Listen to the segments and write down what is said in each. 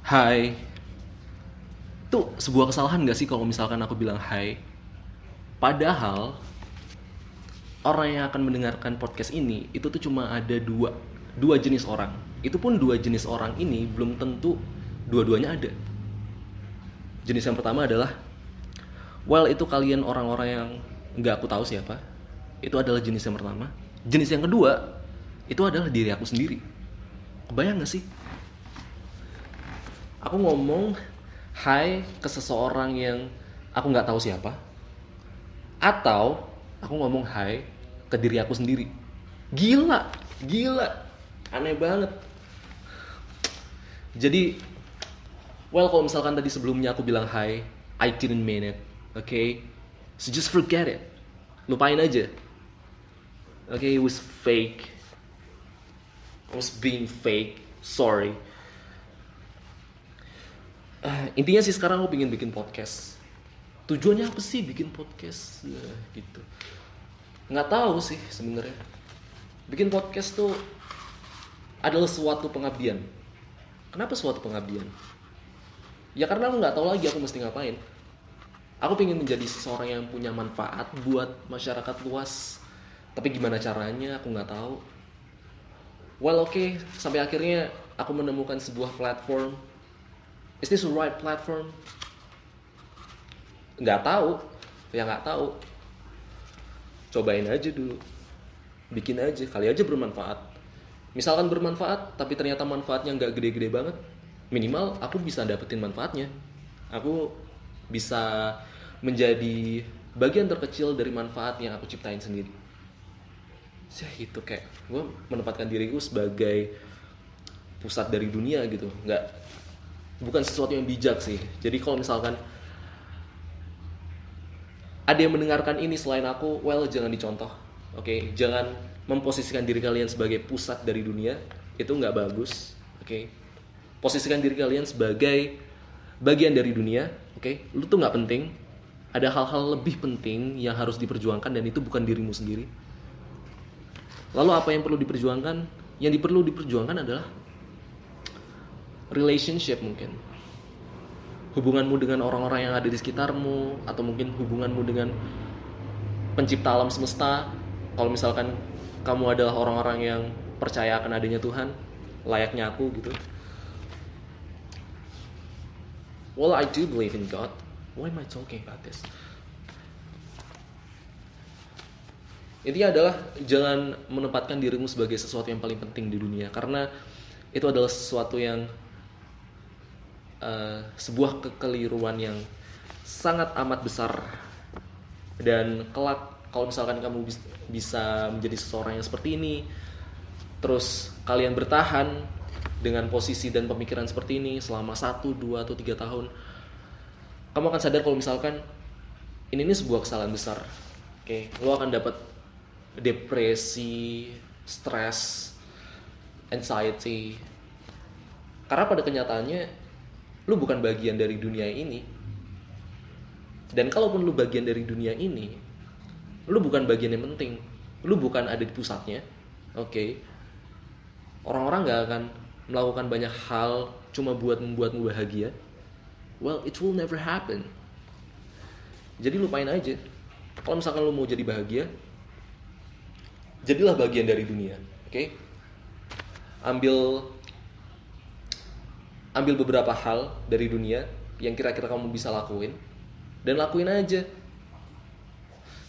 Hai. Tuh sebuah kesalahan gak sih kalau misalkan aku bilang hai? Padahal orang yang akan mendengarkan podcast ini itu tuh cuma ada dua dua jenis orang. Itu pun dua jenis orang ini belum tentu dua-duanya ada. Jenis yang pertama adalah well itu kalian orang-orang yang nggak aku tahu siapa. Itu adalah jenis yang pertama. Jenis yang kedua itu adalah diri aku sendiri. Kebayang gak sih? Aku ngomong hai ke seseorang yang aku nggak tahu siapa, atau aku ngomong hai ke diri aku sendiri. Gila, gila, aneh banget. Jadi, well kalau misalkan tadi sebelumnya aku bilang hai, I didn't mean it, okay? So just forget it, lupain aja. Okay, it was fake. I was being fake. Sorry. Uh, intinya sih sekarang aku pengen bikin podcast. Tujuannya apa sih bikin podcast? Nah, gitu. Nggak tahu sih sebenarnya. Bikin podcast tuh adalah suatu pengabdian. Kenapa suatu pengabdian? Ya karena aku nggak tahu lagi aku mesti ngapain. Aku pengen menjadi seseorang yang punya manfaat buat masyarakat luas. Tapi gimana caranya aku nggak tahu. Well oke, okay. sampai akhirnya aku menemukan sebuah platform Is this the right platform? Nggak tahu, ya nggak tahu. Cobain aja dulu, bikin aja, kali aja bermanfaat. Misalkan bermanfaat, tapi ternyata manfaatnya nggak gede-gede banget, minimal aku bisa dapetin manfaatnya. Aku bisa menjadi bagian terkecil dari manfaat yang aku ciptain sendiri. Ya itu kayak gue menempatkan diriku sebagai pusat dari dunia gitu, nggak bukan sesuatu yang bijak sih. Jadi kalau misalkan ada yang mendengarkan ini selain aku, well jangan dicontoh. Oke, okay? jangan memposisikan diri kalian sebagai pusat dari dunia. Itu nggak bagus. Oke, okay? posisikan diri kalian sebagai bagian dari dunia. Oke, okay? lu tuh nggak penting. Ada hal-hal lebih penting yang harus diperjuangkan dan itu bukan dirimu sendiri. Lalu apa yang perlu diperjuangkan? Yang perlu diperjuangkan adalah relationship mungkin. Hubunganmu dengan orang-orang yang ada di sekitarmu atau mungkin hubunganmu dengan pencipta alam semesta. Kalau misalkan kamu adalah orang-orang yang percaya akan adanya Tuhan layaknya aku gitu. Well I do believe in God. Why am I talking about this? Intinya adalah jangan menempatkan dirimu sebagai sesuatu yang paling penting di dunia. Karena itu adalah sesuatu yang uh, sebuah kekeliruan yang sangat amat besar dan kelak kalau misalkan kamu bisa menjadi seseorang yang seperti ini terus kalian bertahan dengan posisi dan pemikiran seperti ini selama satu dua atau tiga tahun kamu akan sadar kalau misalkan ini ini sebuah kesalahan besar oke okay? lo akan dapat depresi stres anxiety karena pada kenyataannya lu bukan bagian dari dunia ini. Dan kalaupun lu bagian dari dunia ini lu bukan bagian yang penting. Lu bukan ada di pusatnya oke? Okay. orang-orang gak akan melakukan banyak hal cuma buat membuatmu bahagia. Well it will never happen. Jadi lupain aja. Kalau misalkan lu mau jadi bahagia jadilah bagian dari dunia oke? Okay? ambil ambil beberapa hal dari dunia yang kira-kira kamu bisa lakuin dan lakuin aja.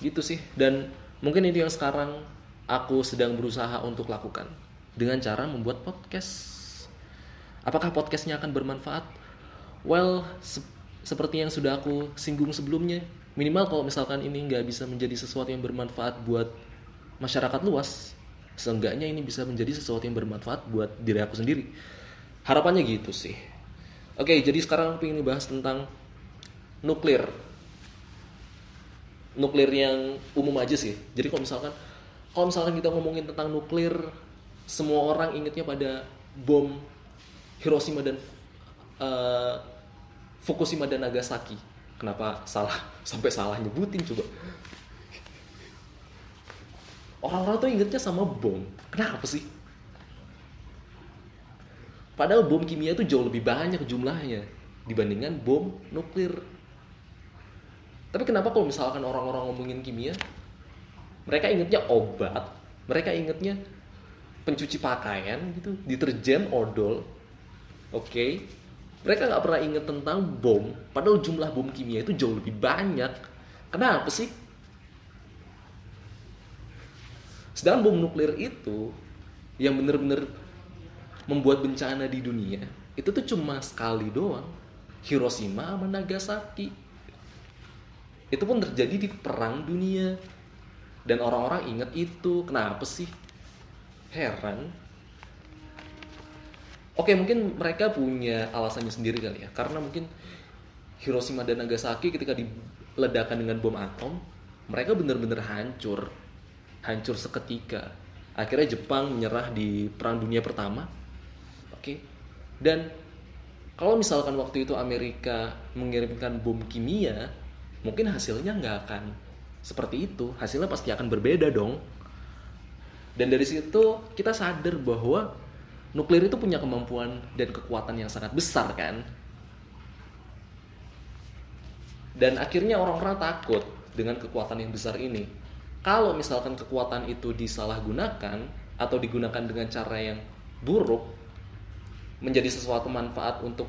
Gitu sih. Dan mungkin itu yang sekarang aku sedang berusaha untuk lakukan dengan cara membuat podcast. Apakah podcastnya akan bermanfaat? Well se seperti yang sudah aku singgung sebelumnya minimal kalau misalkan ini nggak bisa menjadi sesuatu yang bermanfaat buat masyarakat luas seenggaknya ini bisa menjadi sesuatu yang bermanfaat buat diri aku sendiri harapannya gitu sih. Oke jadi sekarang aku ingin bahas tentang nuklir. Nuklir yang umum aja sih. Jadi kalau misalkan kalau misalkan kita ngomongin tentang nuklir semua orang ingetnya pada bom Hiroshima dan uh, Fukushima dan Nagasaki. Kenapa salah? Sampai salah nyebutin coba. Orang-orang tuh ingetnya sama bom. Kenapa sih Padahal bom kimia itu jauh lebih banyak jumlahnya dibandingkan bom nuklir. Tapi kenapa kalau misalkan orang-orang ngomongin kimia, mereka ingetnya obat, mereka ingetnya pencuci pakaian gitu, deterjen, odol. Oke. Okay? Mereka nggak pernah inget tentang bom, padahal jumlah bom kimia itu jauh lebih banyak. Kenapa sih? Sedangkan bom nuklir itu yang bener-bener membuat bencana di dunia itu tuh cuma sekali doang. Hiroshima sama Nagasaki. Itu pun terjadi di perang dunia. Dan orang-orang ingat itu. Kenapa sih? Heran. Oke, mungkin mereka punya alasannya sendiri kali ya. Karena mungkin Hiroshima dan Nagasaki ketika diledakan dengan bom atom, mereka benar-benar hancur. Hancur seketika. Akhirnya Jepang menyerah di Perang Dunia Pertama. Oke. Dan kalau misalkan waktu itu Amerika mengirimkan bom kimia, mungkin hasilnya nggak akan seperti itu. Hasilnya pasti akan berbeda dong. Dan dari situ kita sadar bahwa nuklir itu punya kemampuan dan kekuatan yang sangat besar kan. Dan akhirnya orang-orang takut dengan kekuatan yang besar ini. Kalau misalkan kekuatan itu disalahgunakan atau digunakan dengan cara yang buruk, menjadi sesuatu manfaat untuk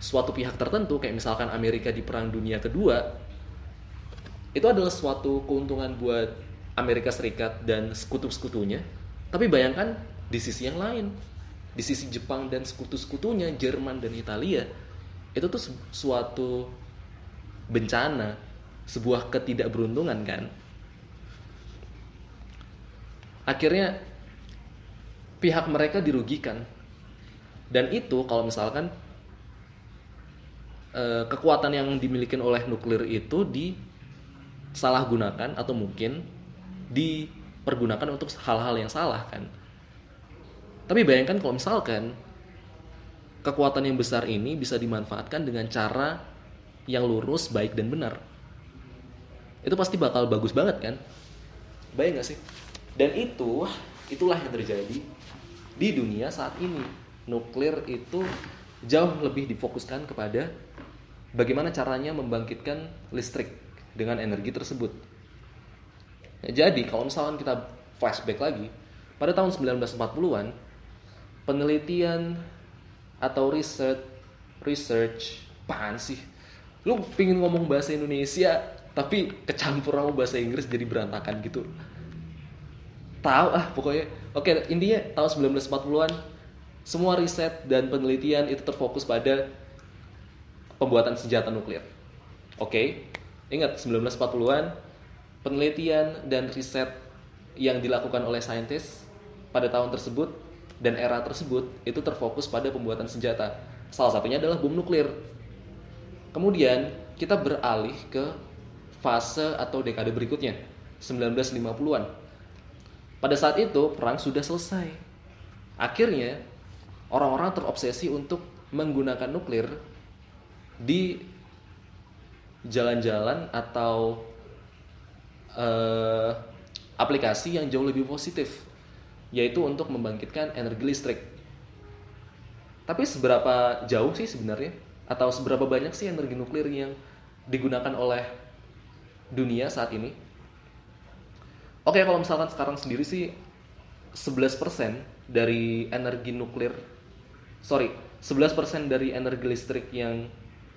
suatu pihak tertentu kayak misalkan Amerika di perang dunia kedua itu adalah suatu keuntungan buat Amerika Serikat dan sekutu-sekutunya. Tapi bayangkan di sisi yang lain di sisi Jepang dan sekutu-sekutunya Jerman dan Italia itu tuh suatu bencana sebuah ketidakberuntungan kan? Akhirnya pihak mereka dirugikan dan itu kalau misalkan eh, kekuatan yang dimiliki oleh nuklir itu disalahgunakan atau mungkin dipergunakan untuk hal-hal yang salah kan. Tapi bayangkan kalau misalkan kekuatan yang besar ini bisa dimanfaatkan dengan cara yang lurus, baik dan benar. Itu pasti bakal bagus banget kan? Bayang gak sih? Dan itu, itulah yang terjadi di dunia saat ini nuklir itu jauh lebih difokuskan kepada bagaimana caranya membangkitkan listrik dengan energi tersebut. Ya, jadi kalau misalkan kita flashback lagi, pada tahun 1940-an penelitian atau research research pan sih? Lu pingin ngomong bahasa Indonesia tapi kecampur sama bahasa Inggris jadi berantakan gitu. Tahu ah pokoknya. Oke, intinya tahun 1940-an semua riset dan penelitian itu terfokus pada pembuatan senjata nuklir. Oke, ingat 1940-an penelitian dan riset yang dilakukan oleh saintis pada tahun tersebut dan era tersebut itu terfokus pada pembuatan senjata. Salah satunya adalah bom nuklir. Kemudian kita beralih ke fase atau dekade berikutnya, 1950-an. Pada saat itu perang sudah selesai. Akhirnya orang-orang terobsesi untuk menggunakan nuklir di jalan-jalan atau uh, aplikasi yang jauh lebih positif yaitu untuk membangkitkan energi listrik. Tapi seberapa jauh sih sebenarnya atau seberapa banyak sih energi nuklir yang digunakan oleh dunia saat ini? Oke, kalau misalkan sekarang sendiri sih 11% dari energi nuklir sorry 11% dari energi listrik yang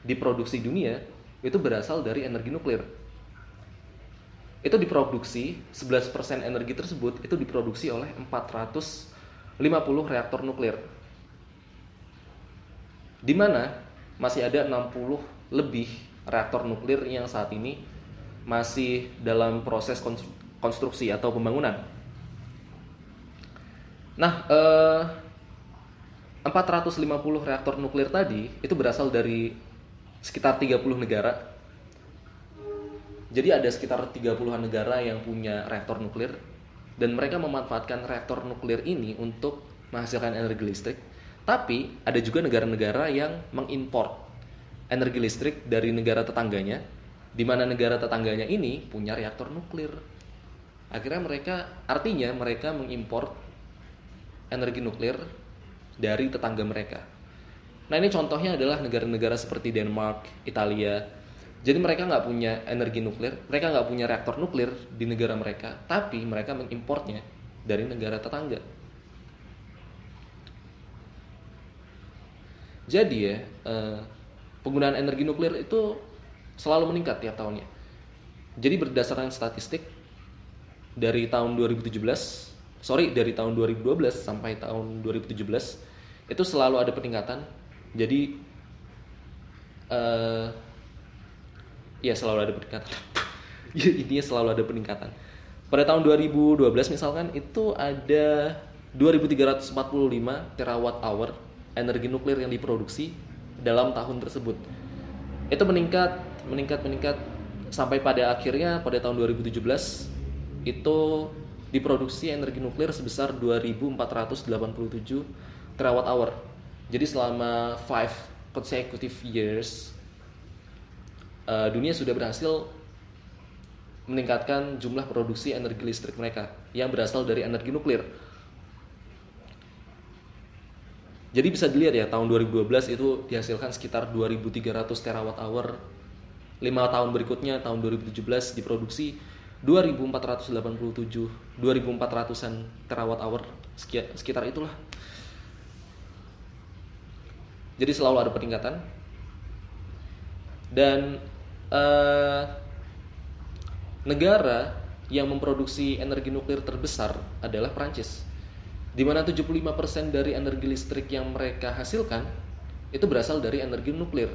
diproduksi dunia itu berasal dari energi nuklir itu diproduksi 11% energi tersebut itu diproduksi oleh 450 reaktor nuklir di mana masih ada 60 lebih reaktor nuklir yang saat ini masih dalam proses konstruksi atau pembangunan. Nah, eh, 450 reaktor nuklir tadi itu berasal dari sekitar 30 negara. Jadi ada sekitar 30-an negara yang punya reaktor nuklir dan mereka memanfaatkan reaktor nuklir ini untuk menghasilkan energi listrik. Tapi ada juga negara-negara yang mengimpor energi listrik dari negara tetangganya, di mana negara tetangganya ini punya reaktor nuklir. Akhirnya mereka, artinya mereka mengimpor energi nuklir dari tetangga mereka. Nah ini contohnya adalah negara-negara seperti Denmark, Italia. Jadi mereka nggak punya energi nuklir, mereka nggak punya reaktor nuklir di negara mereka, tapi mereka mengimportnya dari negara tetangga. Jadi ya eh, penggunaan energi nuklir itu selalu meningkat tiap tahunnya. Jadi berdasarkan statistik dari tahun 2017, sorry dari tahun 2012 sampai tahun 2017 itu selalu ada peningkatan. Jadi uh, ya selalu ada peningkatan. Ya, intinya selalu ada peningkatan. Pada tahun 2012 misalkan itu ada 2345 terawatt hour energi nuklir yang diproduksi dalam tahun tersebut. Itu meningkat, meningkat, meningkat sampai pada akhirnya pada tahun 2017 itu diproduksi energi nuklir sebesar 2487 terawatt hour. Jadi selama 5 consecutive years uh, dunia sudah berhasil meningkatkan jumlah produksi energi listrik mereka yang berasal dari energi nuklir. Jadi bisa dilihat ya tahun 2012 itu dihasilkan sekitar 2300 terawatt hour. 5 tahun berikutnya tahun 2017 diproduksi 2487 2400-an terawatt hour sekitar itulah. Jadi selalu ada peningkatan. Dan uh, negara yang memproduksi energi nuklir terbesar adalah Prancis di mana 75% dari energi listrik yang mereka hasilkan itu berasal dari energi nuklir.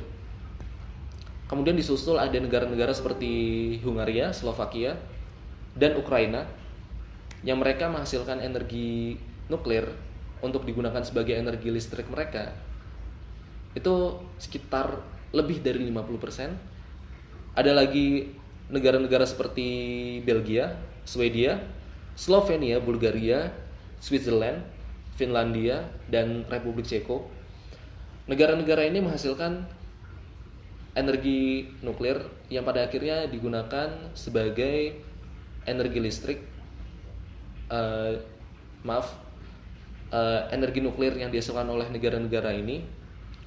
Kemudian disusul ada negara-negara seperti Hungaria, Slovakia, dan Ukraina yang mereka menghasilkan energi nuklir untuk digunakan sebagai energi listrik mereka itu sekitar lebih dari 50%. Ada lagi negara-negara seperti Belgia, Swedia, Slovenia, Bulgaria, Switzerland, Finlandia, dan Republik Ceko. Negara-negara ini menghasilkan energi nuklir yang pada akhirnya digunakan sebagai energi listrik. Uh, maaf, uh, energi nuklir yang dihasilkan oleh negara-negara ini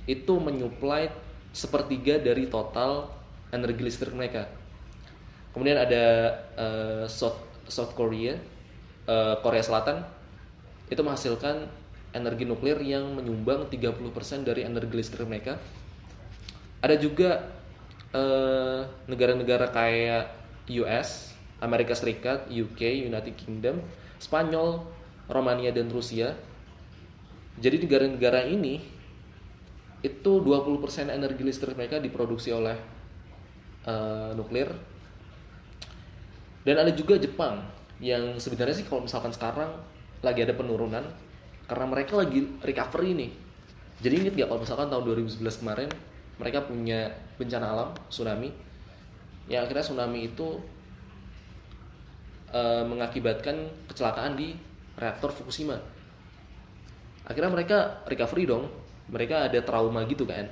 itu menyuplai sepertiga dari total energi listrik mereka. Kemudian ada uh, South South Korea, uh, Korea Selatan itu menghasilkan energi nuklir yang menyumbang 30% dari energi listrik mereka. Ada juga negara-negara uh, kayak US, Amerika Serikat, UK, United Kingdom, Spanyol, Romania dan Rusia. Jadi negara-negara ini itu 20% energi listrik mereka diproduksi oleh uh, nuklir. Dan ada juga Jepang yang sebenarnya sih kalau misalkan sekarang lagi ada penurunan karena mereka lagi recovery nih. Jadi inget gak kalau misalkan tahun 2011 kemarin mereka punya bencana alam tsunami, yang akhirnya tsunami itu e, mengakibatkan kecelakaan di reaktor Fukushima. Akhirnya mereka recovery dong, mereka ada trauma gitu kan.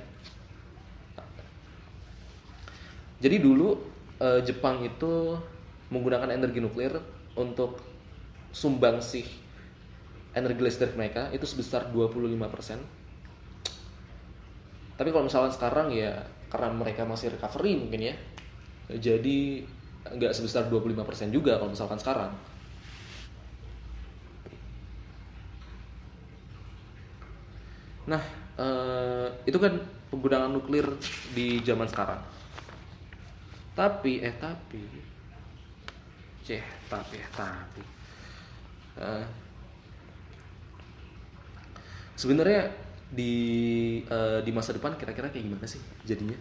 Jadi dulu e, Jepang itu menggunakan energi nuklir untuk sumbangsih energi listrik mereka itu sebesar 25%. Tapi kalau misalnya sekarang ya karena mereka masih recovery mungkin ya. Jadi nggak sebesar 25% juga kalau misalkan sekarang. Nah, eh, itu kan penggunaan nuklir di zaman sekarang. Tapi eh tapi ceh tapi eh tapi eh, sebenarnya di uh, di masa depan kira-kira kayak gimana sih jadinya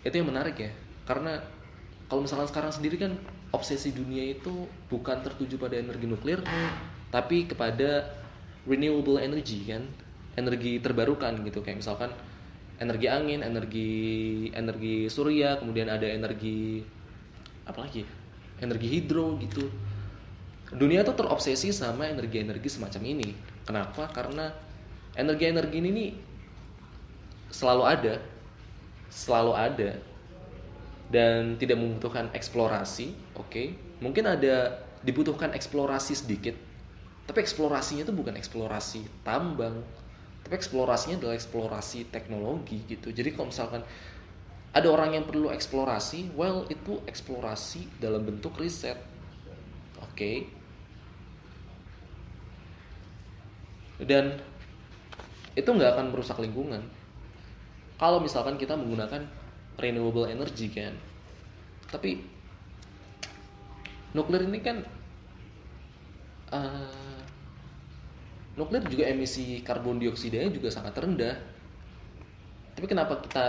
itu yang menarik ya karena kalau misalkan sekarang sendiri kan obsesi dunia itu bukan tertuju pada energi nuklir tapi kepada renewable energy kan energi terbarukan gitu kayak misalkan energi angin energi energi surya kemudian ada energi apa lagi ya? energi hidro gitu dunia tuh terobsesi sama energi-energi semacam ini Kenapa? Karena energi-energi ini nih selalu ada, selalu ada, dan tidak membutuhkan eksplorasi. Oke, okay? mungkin ada dibutuhkan eksplorasi sedikit, Tapi eksplorasinya itu bukan eksplorasi tambang, tapi eksplorasinya adalah eksplorasi teknologi gitu. Jadi kalau misalkan ada orang yang perlu eksplorasi, well itu eksplorasi dalam bentuk riset. Oke. Okay? Dan itu nggak akan merusak lingkungan. Kalau misalkan kita menggunakan renewable energy kan. Tapi nuklir ini kan uh, nuklir juga emisi karbon dioksidanya juga sangat rendah. Tapi kenapa kita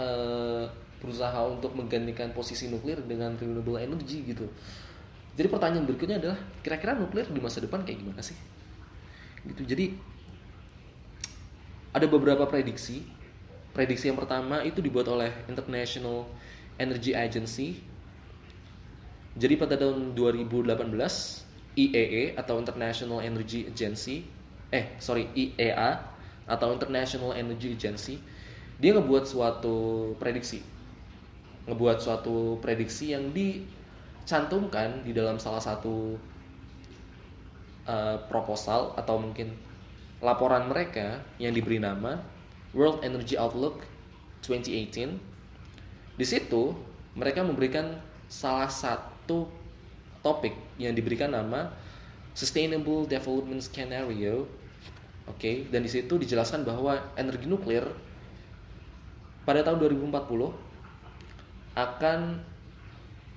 uh, berusaha untuk menggantikan posisi nuklir dengan renewable energy gitu? Jadi pertanyaan berikutnya adalah kira-kira nuklir di masa depan kayak gimana sih? Gitu. Jadi ada beberapa prediksi. Prediksi yang pertama itu dibuat oleh International Energy Agency. Jadi pada tahun 2018 IEA atau International Energy Agency eh sorry IEA atau International Energy Agency dia ngebuat suatu prediksi ngebuat suatu prediksi yang dicantumkan di dalam salah satu uh, proposal atau mungkin laporan mereka yang diberi nama World Energy Outlook 2018 di situ mereka memberikan salah satu topik yang diberikan nama Sustainable Development Scenario. Oke, okay, dan di situ dijelaskan bahwa energi nuklir pada tahun 2040 akan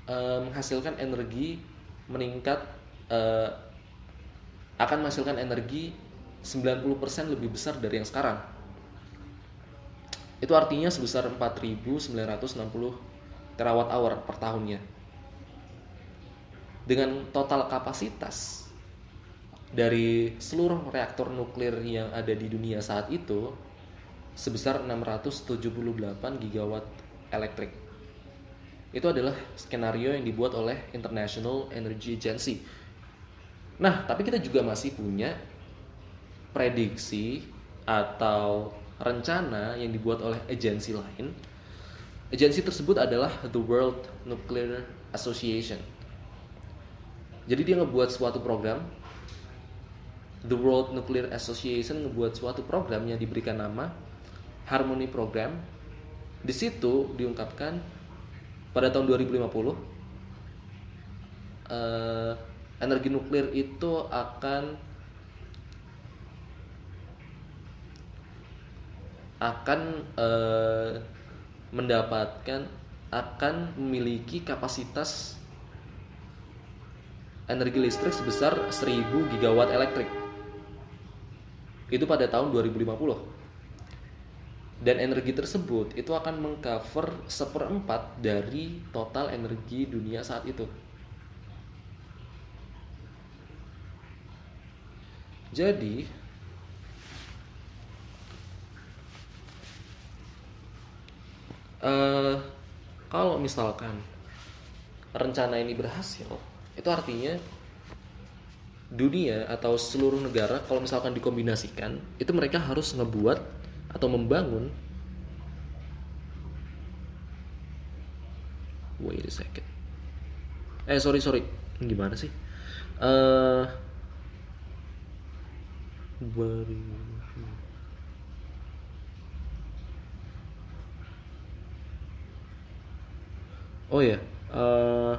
uh, menghasilkan energi meningkat uh, akan menghasilkan energi 90% lebih besar dari yang sekarang. Itu artinya sebesar 4.960 terawatt hour per tahunnya dengan total kapasitas dari seluruh reaktor nuklir yang ada di dunia saat itu sebesar 678 gigawatt elektrik. Itu adalah skenario yang dibuat oleh International Energy Agency. Nah, tapi kita juga masih punya prediksi atau rencana yang dibuat oleh agensi lain. Agensi tersebut adalah the World Nuclear Association jadi dia ngebuat suatu program The World Nuclear Association ngebuat suatu program yang diberikan nama Harmony Program. Di situ diungkapkan pada tahun 2050 uh, eh, energi nuklir itu akan akan uh, mendapatkan akan memiliki kapasitas energi listrik sebesar 1000 gigawatt elektrik. Itu pada tahun 2050. Dan energi tersebut itu akan mengcover seperempat dari total energi dunia saat itu. Jadi uh, kalau misalkan rencana ini berhasil, itu artinya dunia atau seluruh negara kalau misalkan dikombinasikan itu mereka harus ngebuat atau membangun wait a second. Eh sorry sorry. Gimana sih? Uh, oh ya uh,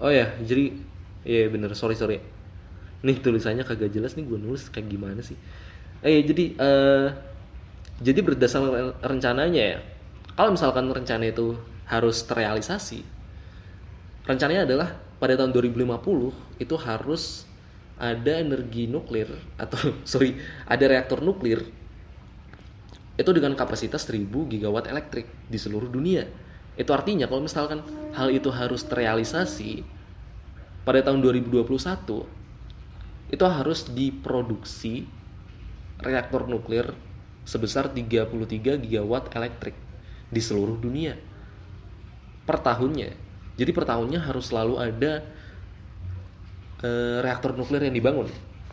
oh ya jadi iya yeah, bener sorry sorry. Nih tulisannya kagak jelas nih gue nulis kayak gimana sih? Eh jadi uh, jadi berdasarkan rencananya ya kalau misalkan rencana itu harus terrealisasi rencananya adalah pada tahun 2050 itu harus ada energi nuklir atau sorry ada reaktor nuklir itu dengan kapasitas 1000 gigawatt elektrik di seluruh dunia itu artinya kalau misalkan hal itu harus terrealisasi pada tahun 2021 itu harus diproduksi reaktor nuklir sebesar 33 gigawatt elektrik di seluruh dunia per tahunnya. Jadi per tahunnya harus selalu ada e, reaktor nuklir yang dibangun.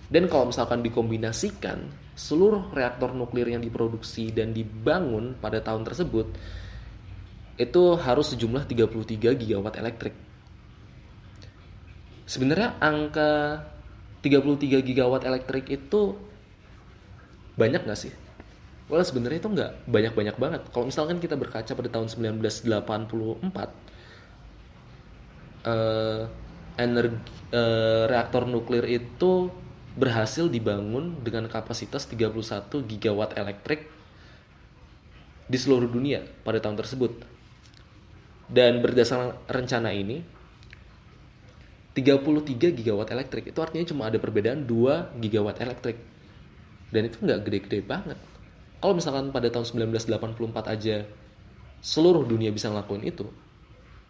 Dan kalau misalkan dikombinasikan seluruh reaktor nuklir yang diproduksi dan dibangun pada tahun tersebut itu harus sejumlah 33 gigawatt elektrik. Sebenarnya angka 33 gigawatt elektrik itu banyak nggak sih? Well sebenarnya itu nggak banyak-banyak banget. Kalau misalkan kita berkaca pada tahun 1984, eh, energi eh, reaktor nuklir itu berhasil dibangun dengan kapasitas 31 gigawatt elektrik di seluruh dunia pada tahun tersebut. Dan berdasarkan rencana ini 33 gigawatt elektrik itu artinya cuma ada perbedaan 2 gigawatt elektrik. Dan itu nggak gede-gede banget. Kalau misalkan pada tahun 1984 aja seluruh dunia bisa ngelakuin itu,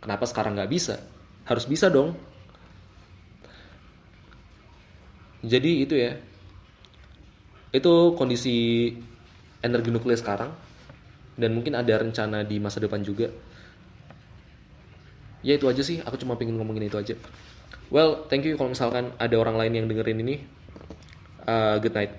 kenapa sekarang nggak bisa? Harus bisa dong. Jadi itu ya. Itu kondisi energi nuklir sekarang dan mungkin ada rencana di masa depan juga. Ya itu aja sih, aku cuma pengen ngomongin itu aja. Well, thank you kalau misalkan ada orang lain yang dengerin ini. Uh, good night.